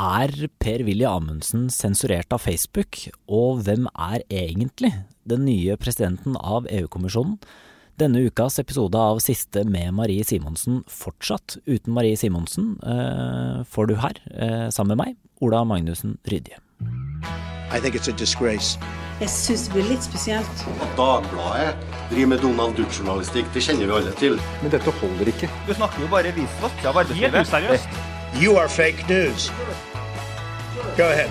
Er Per-Willy Amundsen sensurert av Facebook, og hvem er egentlig den nye presidenten av EU-kommisjonen? Denne ukas episode av Siste med Marie Simonsen fortsatt uten Marie Simonsen eh, får du her, eh, sammen med meg, Ola Magnussen Rydje. Jeg syns det blir litt spesielt. At Dagbladet driver med Donald Duck-journalistikk, det kjenner vi alle til. Men dette holder ikke. Du snakker jo bare visvask av arbeidslivet. Helt useriøst. You are fake news. Go ahead.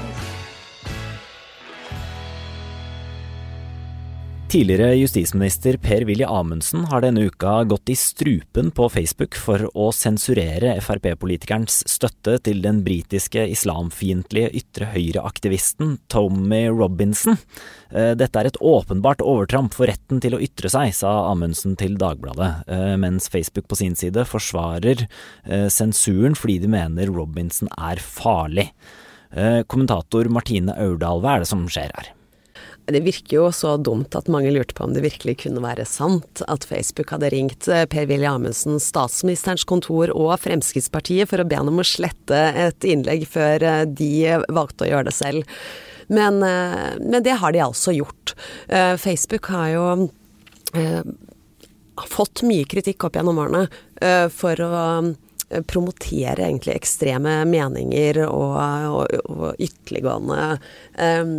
Tidligere justisminister Per-Willy Amundsen har denne uka gått i strupen på Facebook for å sensurere Frp-politikerens støtte til den britiske islamfiendtlige ytre høyre-aktivisten Tommy Robinson. Eh, dette er et åpenbart overtramp for retten til å ytre seg, sa Amundsen til Dagbladet, eh, mens Facebook på sin side forsvarer eh, sensuren fordi de mener Robinson er farlig. Kommentator Martine Aurdal, hva er det som skjer her? Det virker jo så dumt at mange lurte på om det virkelig kunne være sant at Facebook hadde ringt eh, Per-Willy Amundsen, statsministerens kontor og Fremskrittspartiet for å be han om å slette et innlegg før eh, de valgte å gjøre det selv. Men, eh, men det har de altså gjort. Facebook har jo fått mye kritikk opp gjennom årene for å promotere egentlig ekstreme meninger og, og, og ytterliggående eh,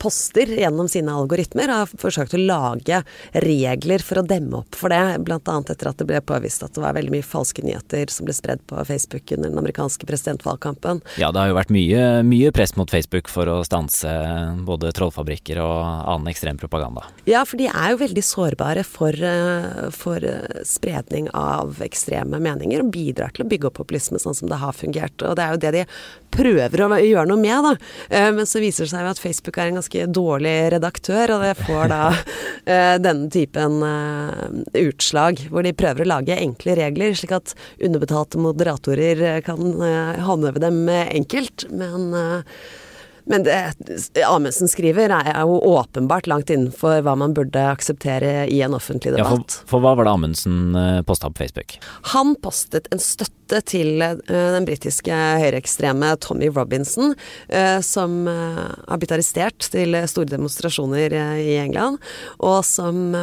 poster gjennom sine algoritmer. Har forsøkt å lage regler for å demme opp for det, bl.a. etter at det ble påvist at det var veldig mye falske nyheter som ble spredd på Facebook under den amerikanske presidentvalgkampen. Ja, det har jo vært mye, mye press mot Facebook for å stanse både trollfabrikker og annen ekstrem propaganda. Ja, for de er jo veldig sårbare for, eh, for spredning av ekstreme meninger, og bidrar til å bygge opp populisme sånn som det har fungert. Og det er jo det de prøver å gjøre noe med, da. Eh, men så viser det seg jo at Facebook er en ganske dårlig redaktør, og det får da eh, denne typen eh, utslag, hvor de prøver å lage enkle regler, slik at underbetalte moderatorer kan håndheve dem enkelt. Men men det Amundsen skriver er jo åpenbart langt innenfor hva man burde akseptere i en offentlig debatt. Ja, for, for, hva var det Amundsen eh, posta på Facebook? Han postet en støtte til uh, den britiske høyreekstreme Tommy Robinson, uh, som har blitt arrestert til store demonstrasjoner i England, og som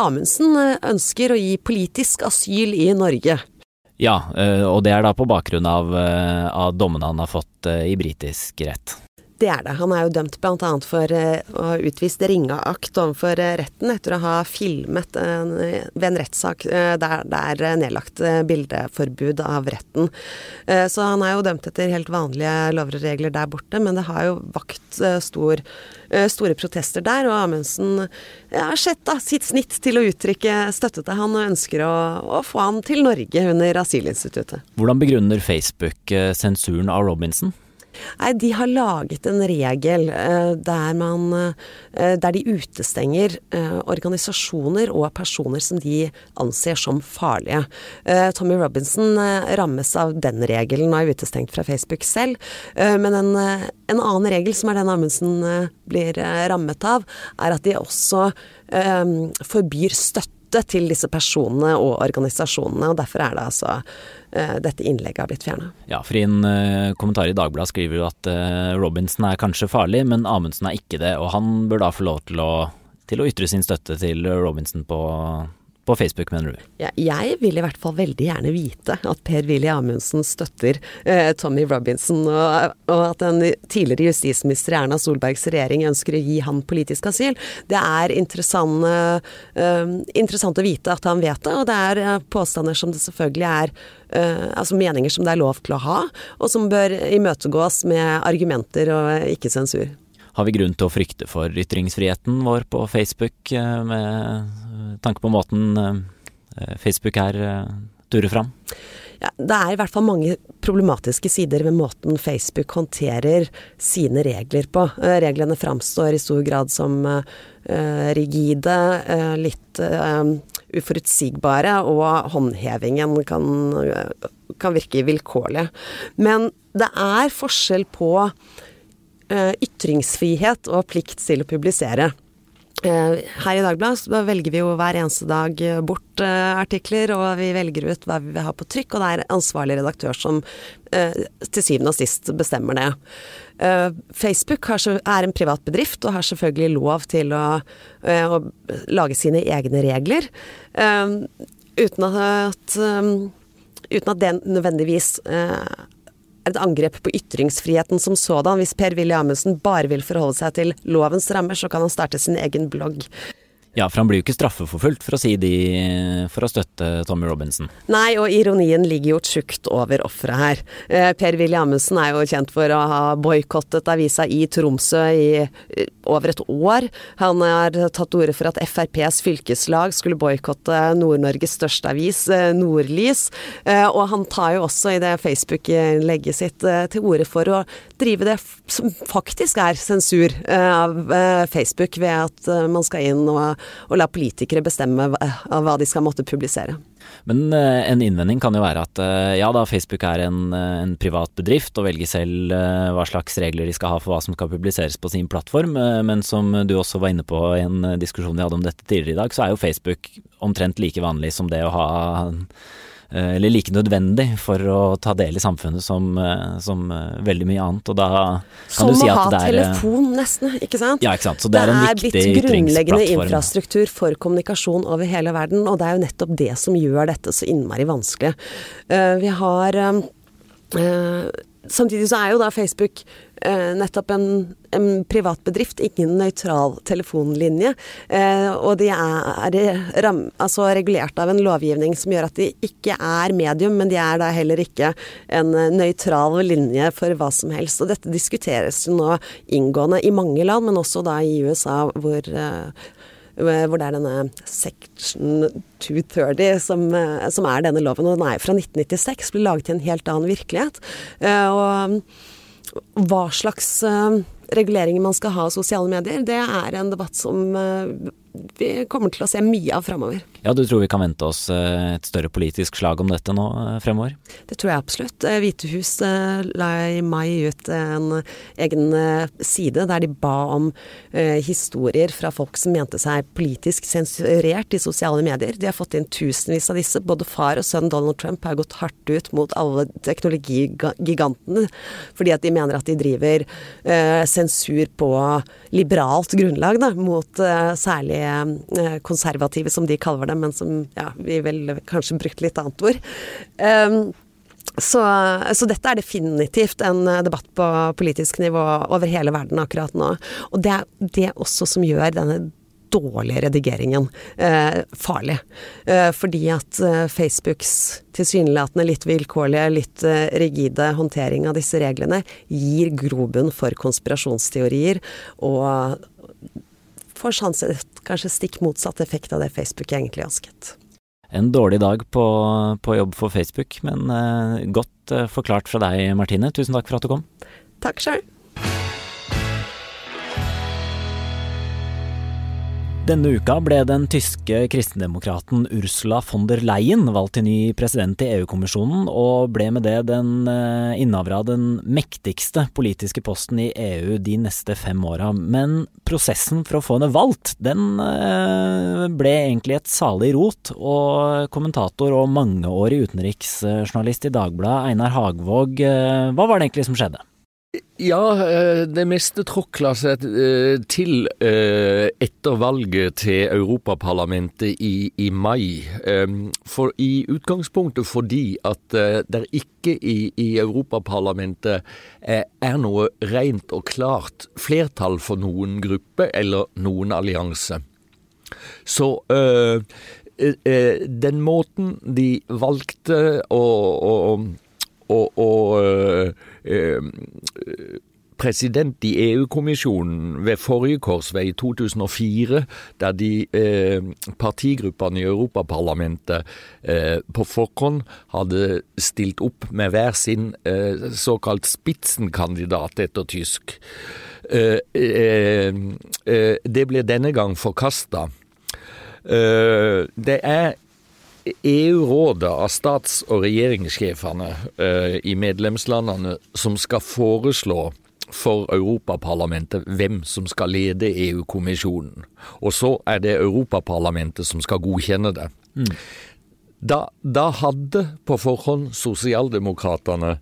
Amundsen ønsker å gi politisk asyl i Norge. Ja, eh, og det er da på bakgrunn av, eh, av dommene han har fått eh, i britisk rett. Det er det. Han er jo dømt bl.a. for å ha utvist ringeakt overfor retten etter å ha filmet en, ved en rettssak der det er nedlagt bildeforbud av retten. Så han er jo dømt etter helt vanlige lover og regler der borte, men det har jo vakt stor Eh, store protester der, og Amundsen har sett da, sitt snitt til å uttrykke støtte til han, og ønsker å, å få han til Norge under asylinstituttet. Hvordan begrunner Facebook eh, sensuren av Robinson? Nei, de har laget en regel uh, der man uh, Der de utestenger uh, organisasjoner og personer som de anser som farlige. Tommy Robinson rammes av den regelen og er utestengt fra Facebook selv. men en, en, annen regel, som er den Amundsen blir rammet av, er at de også forbyr støtte støtte til disse personene og organisasjonene, og derfor er det altså uh, dette innlegget har blitt fjerna. Ja, for i en uh, kommentar i Dagbladet skriver du at uh, Robinson er kanskje farlig, men Amundsen er ikke det, og han bør da få lov til å, til å ytre sin støtte til Robinson på på Facebook, mener du? Ja, jeg vil i hvert fall veldig gjerne vite at Per-Willy Amundsen støtter eh, Tommy Robinson, og, og, at den tidligere justisminister Erna Solbergs regjering ønsker å gi han politisk asyl. Det er interessant, eh, interessant å vite at han vet det, og det er eh, påstander som det selvfølgelig er eh, Altså meninger som det er lov til å ha, og som bør imøtegås med argumenter og ikke sensur. Har vi grunn til å frykte for ytringsfriheten vår på Facebook, eh, med tanke på måten eh, Facebook her eh, turer fram? Ja, det er i hvert fall mange problematiske sider ved måten Facebook håndterer sine regler på. Reglene framstår i stor grad som rigide, litt uforutsigbare, og håndhevingen kan, kan virke vilkårlig. Men det er forskjell på Eh, ytringsfrihet og plikt til å publisere. her i Dagbladet velger vi jo hver eneste dag bort artikler, og vi velger ut hva vi vil ha på trykk, og det er ansvarlig redaktør som til syvende og sist bestemmer det. Facebook er en privat bedrift og har selvfølgelig lov til å, å lage sine egne regler, uten at, uten at det nødvendigvis er et angrep på ytringsfriheten som sådan. Hvis Per-Willy Amundsen bare vil forholde seg til lovens rammer, så kan han starte sin egen blogg. Ja, for han blir jo ikke straffeforfulgt for å si de for å støtte Tommy Robinson. Nei, og ironien ligger jo tjukt over offeret her. Eh, Per-Willy Amundsen er jo kjent for å ha boikottet avisa i Tromsø i eh, over et år. Han har tatt til orde for at FrPs fylkeslag skulle boikotte Nord-Norges største avis, eh, Nordlys. Og han tar jo også i det Facebook-innlegget sitt til orde for å drive det som faktisk er sensur av Facebook, ved at man skal inn og og la politikere bestemme hva de skal måtte publisere. Men uh, en innvending kan jo være at uh, ja da, Facebook er en, en, privat bedrift og velger selv hva slags regler de skal ha for hva som skal publiseres på sin plattform, men som du også var inne på i en diskusjon vi hadde om dette tidligere i dag, så er jo Facebook omtrent like vanlig som det å ha Eh, eller like nødvendig for å ta del i samfunnet som, eh, som eh, veldig mye annet. Og da kan som du si at det er Som å ha telefon, nesten, ikke sant? Ja, ikke sant. Så det, det er en viktig ytringsplattform. Det er blitt grunnleggende infrastruktur for kommunikasjon over hele verden, og det er jo nettopp det som gjør dette så innmari vanskelig. Vi har Samtidig så er jo da Facebook eh, nettopp en, en privat bedrift, ingen nøytral telefonlinje. Eh, og de er, er ram, altså regulert av en lovgivning som gjør at de ikke er medium, men de er da heller ikke en nøytral linje for hva som helst. Og dette diskuteres jo nå inngående i mange land, men også da i USA, hvor eh, hvor det er denne section 230 som, eh, som, er denne loven. Og den er fra 1996, ble laget i en helt annen virkelighet. Eh, og hva slags eh, reguleringer man skal ha av sosiale medier, det er en debatt som vi kommer til å se mye av framover. Ja, du tror vi kan vente oss eh, et større politisk slag om dette nå eh, fremover? Det tror jeg absolutt. Eh, Hvitehus la i mai ut en egen side der de ba om historier fra folk som mente seg politisk sensurert i sosiale medier. De har fått inn tusenvis av disse. Både far og sønn Donald Trump har gått hardt ut mot alle teknologigigantene fordi at de mener at de driver sensur på liberalt grunnlag da, mot særlig Eh, konservative, som de kaller det, men som ja, vi vel kanskje brukte litt annet ord. Um, så, så, dette er definitivt en debatt på politisk nivå over hele verden akkurat nå. Og det er det også som gjør denne dårlige redigeringen eh, farlig. Eh, fordi at eh, Facebooks tilsynelatende litt vilkårlige, litt eh, rigide håndtering av disse reglene gir grobunn for konspirasjonsteorier og får sjanse kanskje stikk motsatt effekt av det Facebook egentlig ønsket. En dårlig dag på, på jobb for Facebook, men uh, godt uh, forklart fra deg, Martine. Tusen takk for at du kom. Takk sjøl. Denne uka ble den tyske kristendemokraten Ursula von der Leyen valgt til ny president i EU-kommisjonen, og ble med det den eh, innehaver av den mektigste politiske posten i EU de neste fem åra. Men prosessen for å få henne valgt, den eh, ble egentlig et salig rot, og kommentator og mangeårig utenriksjournalist i Dagbladet, Einar Hagvåg, eh, hva var det egentlig som skjedde? Ja, eh, det meste tråkla seg eh, til eh, etter valget til Europaparlamentet i, i mai. For i utgangspunktet fordi at det ikke i, i Europaparlamentet er noe rent og klart flertall for noen gruppe eller noen allianse. Så den måten de valgte å, å, å, å Eh, president i EU-kommisjonen ved forrige korsvei i 2004, der de eh, partigruppene i Europaparlamentet eh, på forhånd hadde stilt opp med hver sin eh, såkalt spitsenkandidat etter tysk. Det ble denne gang forkasta. det er EU-rådet av stats- og regjeringssjefene eh, i medlemslandene som skal foreslå for Europaparlamentet hvem som skal lede EU-kommisjonen. Og så er det Europaparlamentet som skal godkjenne det. Mm. Da, da, hadde på forhånd sosialdemokratene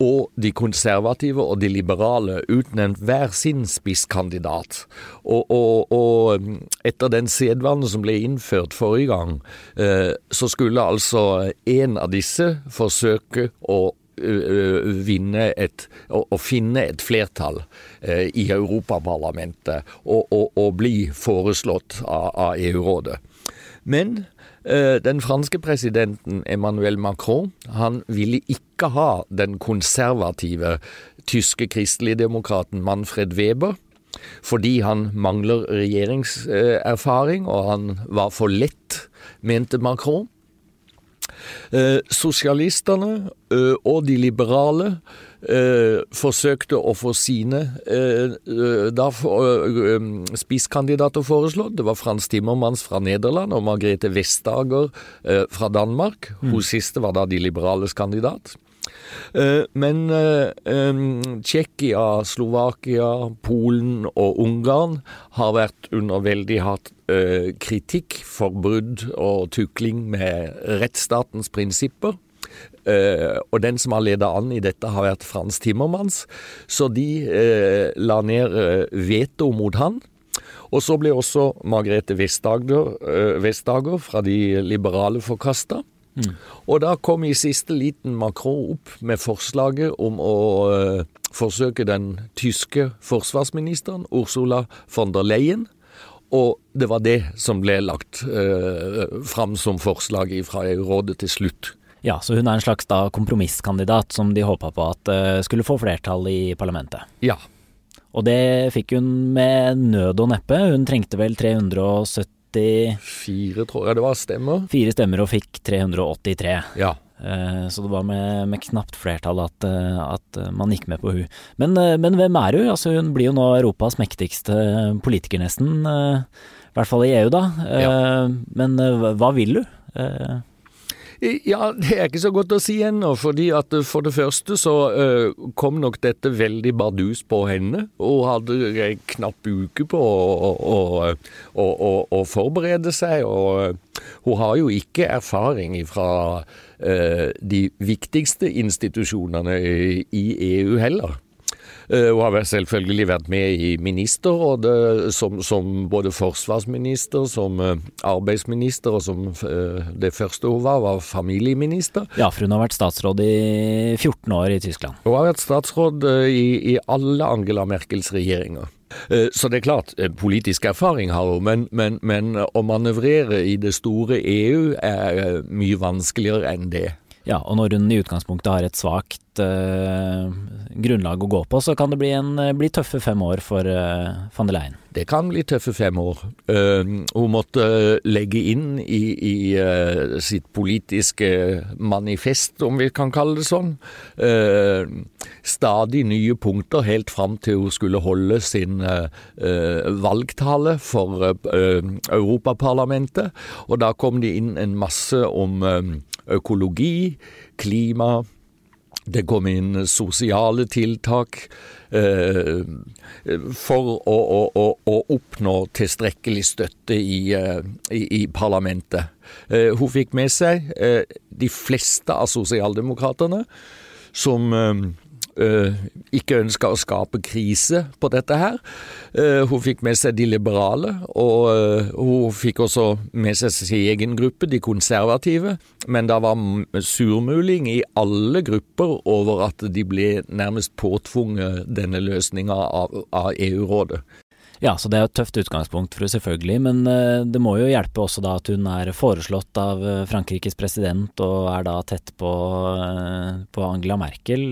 og de konservative og de liberale utnevnt hver sin spisskandidat. Og, og, og etter den sedvanen som ble innført forrige gang, eh, så skulle altså en av disse forsøke å vinne et, å, finne et flertall eh, i Europaparlamentet og, og, og, bli foreslått av, av EU-rådet. Men Eh, den franske presidenten Emmanuel Macron han ville ikke ha den konservative tyske kristeligdemokraten Manfred Weber, fordi han mangler regjeringserfaring og han var for lett, mente Macron. Eh, sosialistene eh, og de liberale eh, forsøkte å få sine eh, eh da eh, spisskandidater foreslått. Det var Frans Timmermans fra Nederland og Margrethe Vestager eh, fra Danmark. Mm. Hun siste var da de liberales kandidat. Eh, men Tsjekkia, Slovakia, Polen og Ungarn har vært under veldig hardt kritikk for brudd og tukling med rettsstatens prinsipper. Uh, og den som har ledet an i dette, har vært Frans Timmermans. Så de uh, la ned uh, veto mot han. Og så ble også Margrethe Vestager, Vestager fra de liberale forkasta. Mm. Og da kom i siste liten Macron opp med forslaget om å forsøke den tyske forsvarsministeren Ursula von der Leyen. Og det var det som ble lagt uh, fram som forslag fra EU-rådet til slutt. Ja, så hun er en slags da kompromisskandidat som de håpa på at uh, skulle få flertall i parlamentet. Ja. Og det fikk hun med nød og neppe. Hun trengte vel 370 Fire, tror jeg det var, stemmer. Fire stemmer og fikk 383. Ja. Uh, så det var med, med knapt flertall at, uh, at, man gikk med på hun. Men, men, hvem er hun? Altså, hun blir jo nå Europas mektigste politiker, nesten. I hvert fall i EU, da. Ja. Men hva vil hun? Ja, det er ikke så godt å si ennå. fordi at eh, For det første så uh, kom nok dette veldig bardus på henne. Hun hadde en knapp uke på å, å, å, å forberede seg. Og uh, hun har jo ikke erfaring fra uh, de viktigste institusjonene i EU heller. Eh, hun har selvfølgelig vært med i ministerrådet som, som både forsvarsminister, som eh, arbeidsminister, og som eh, det første hun var, var familieminister. Ja, for hun har vært statsråd i 14 år i Tyskland. Hun har vært statsråd i, i alle Angela Merkels regjeringer. Så det er klart, politisk erfaring har hun, men, men, men å manøvrere i det store EU er mye vanskeligere enn det. Ja, og når hun i utgangspunktet har et svakt uh, grunnlag å gå på, så kan det bli, en, eh, bli tøffe fem år for uh, van der Leyen. Det kan bli tøffe fem år. Uh, hun måtte legge inn i, i sitt politiske manifest, om vi kan kalle det sånn, stadig nye punkter helt fram til hun skulle holde sin valgtale for Europaparlamentet. Og da kom det inn en masse om økologi, klima. Det kom inn sosiale tiltak eh, for å, å, å, oppnå tilstrekkelig støtte i, eh, i, i parlamentet. Eh, hun fikk med seg eh, de fleste av sosialdemokratene, som eh, ikke ønska å skape krise på dette her. Uh, hun fikk med seg de liberale, og uh, hun fikk også med seg sin egen gruppe, de konservative. Men det var surmuling i alle grupper over at de ble nærmest påtvunget denne løsninga av, av EU-rådet. Ja, så det er et tøft utgangspunkt for henne selvfølgelig, men det må jo hjelpe også da at hun er foreslått av Frankrikes president og er da tett på, på Angela Merkel.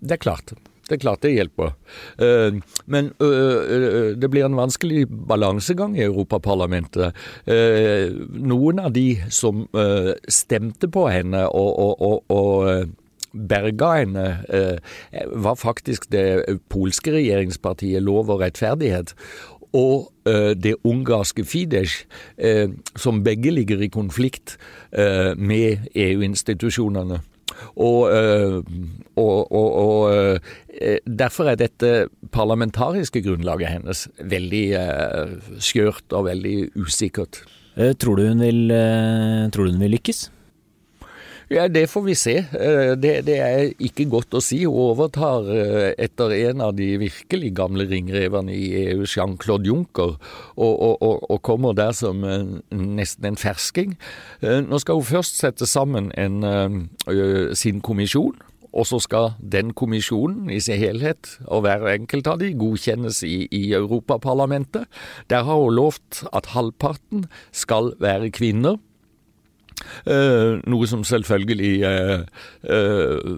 Det er klart. Det er klart det hjelper. Eh, men det blir en vanskelig balansegang i Europaparlamentet. Eh, noen av de som stemte på henne og, og, og, berga henne, var faktisk det polske regjeringspartiet Lov og rettferdighet. Og det ungarske Fidesz, som begge ligger i konflikt med EU-institusjonene. Og, og, og, og derfor er dette parlamentariske grunnlaget hennes veldig skjørt og veldig usikkert. Tror du hun vil, tror du hun vil lykkes? Ja, Det får vi se. Eh, det, det, er ikke godt å si. Hun overtar eh, etter en av de virkelig gamle ringrevene i EU, Jean-Claude Juncker, og, og, og, kommer der som nesten en fersking. Eh, nå skal hun først sette sammen en, sin kommisjon. Og så skal den kommisjonen i sin helhet, og hver enkelt av de, godkjennes i, i Europaparlamentet. Der har hun lovt at halvparten skal være kvinner. Uh, noe som selvfølgelig uh, uh,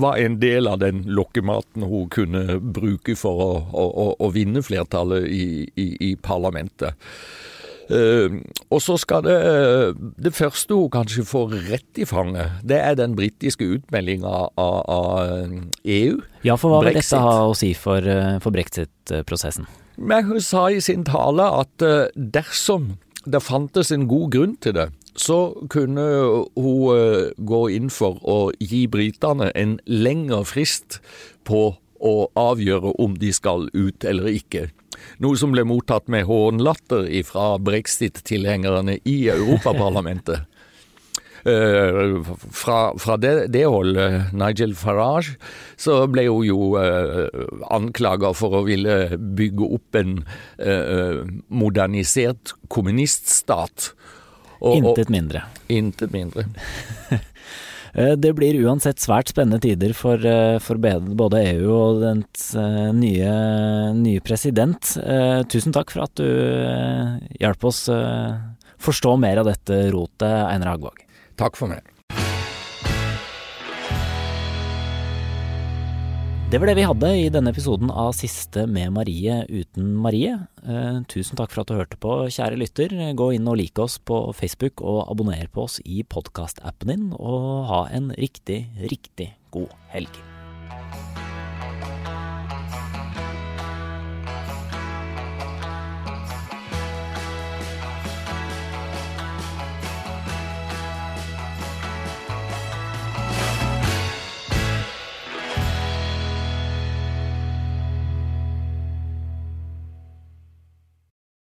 var en del av den lokkematen hun kunne bruke for å, å, å vinne flertallet i, i, i parlamentet. og så skal det Det første hun kanskje får rett i fanget, det er den britiske utmeldinga av, av, EU. Ja, for hva vil dette ha å si for, for brexit-prosessen? Men Hun sa i sin tale at dersom det fantes en god grunn til det, så kunne hun eh, gå inn for å gi britene en lengre frist på å avgjøre om de skal ut eller ikke. Noe som ble mottatt med hånlatter fra brexit-tilhengerne i Europaparlamentet. Uh, fra, fra det, det, holdet, Nigel Farage, så ble hun jo uh, anklaga for å ville bygge opp en uh, modernisert kommuniststat. Intet mindre. Intet mindre. Eh, det blir uansett svært spennende tider for, eh, for både EU og dens eh, nye, nye, president. Tusen takk for at du hjalp oss forstå mer av dette rotet, Einar Hagvåg. Takk for meg. Det var det vi hadde i denne episoden av Siste med Marie uten Marie. Eh, tusen takk for at du hørte på, kjære lytter. Gå inn og like oss på Facebook, og abonner på oss i podkastappen din, og ha en riktig, riktig god helg.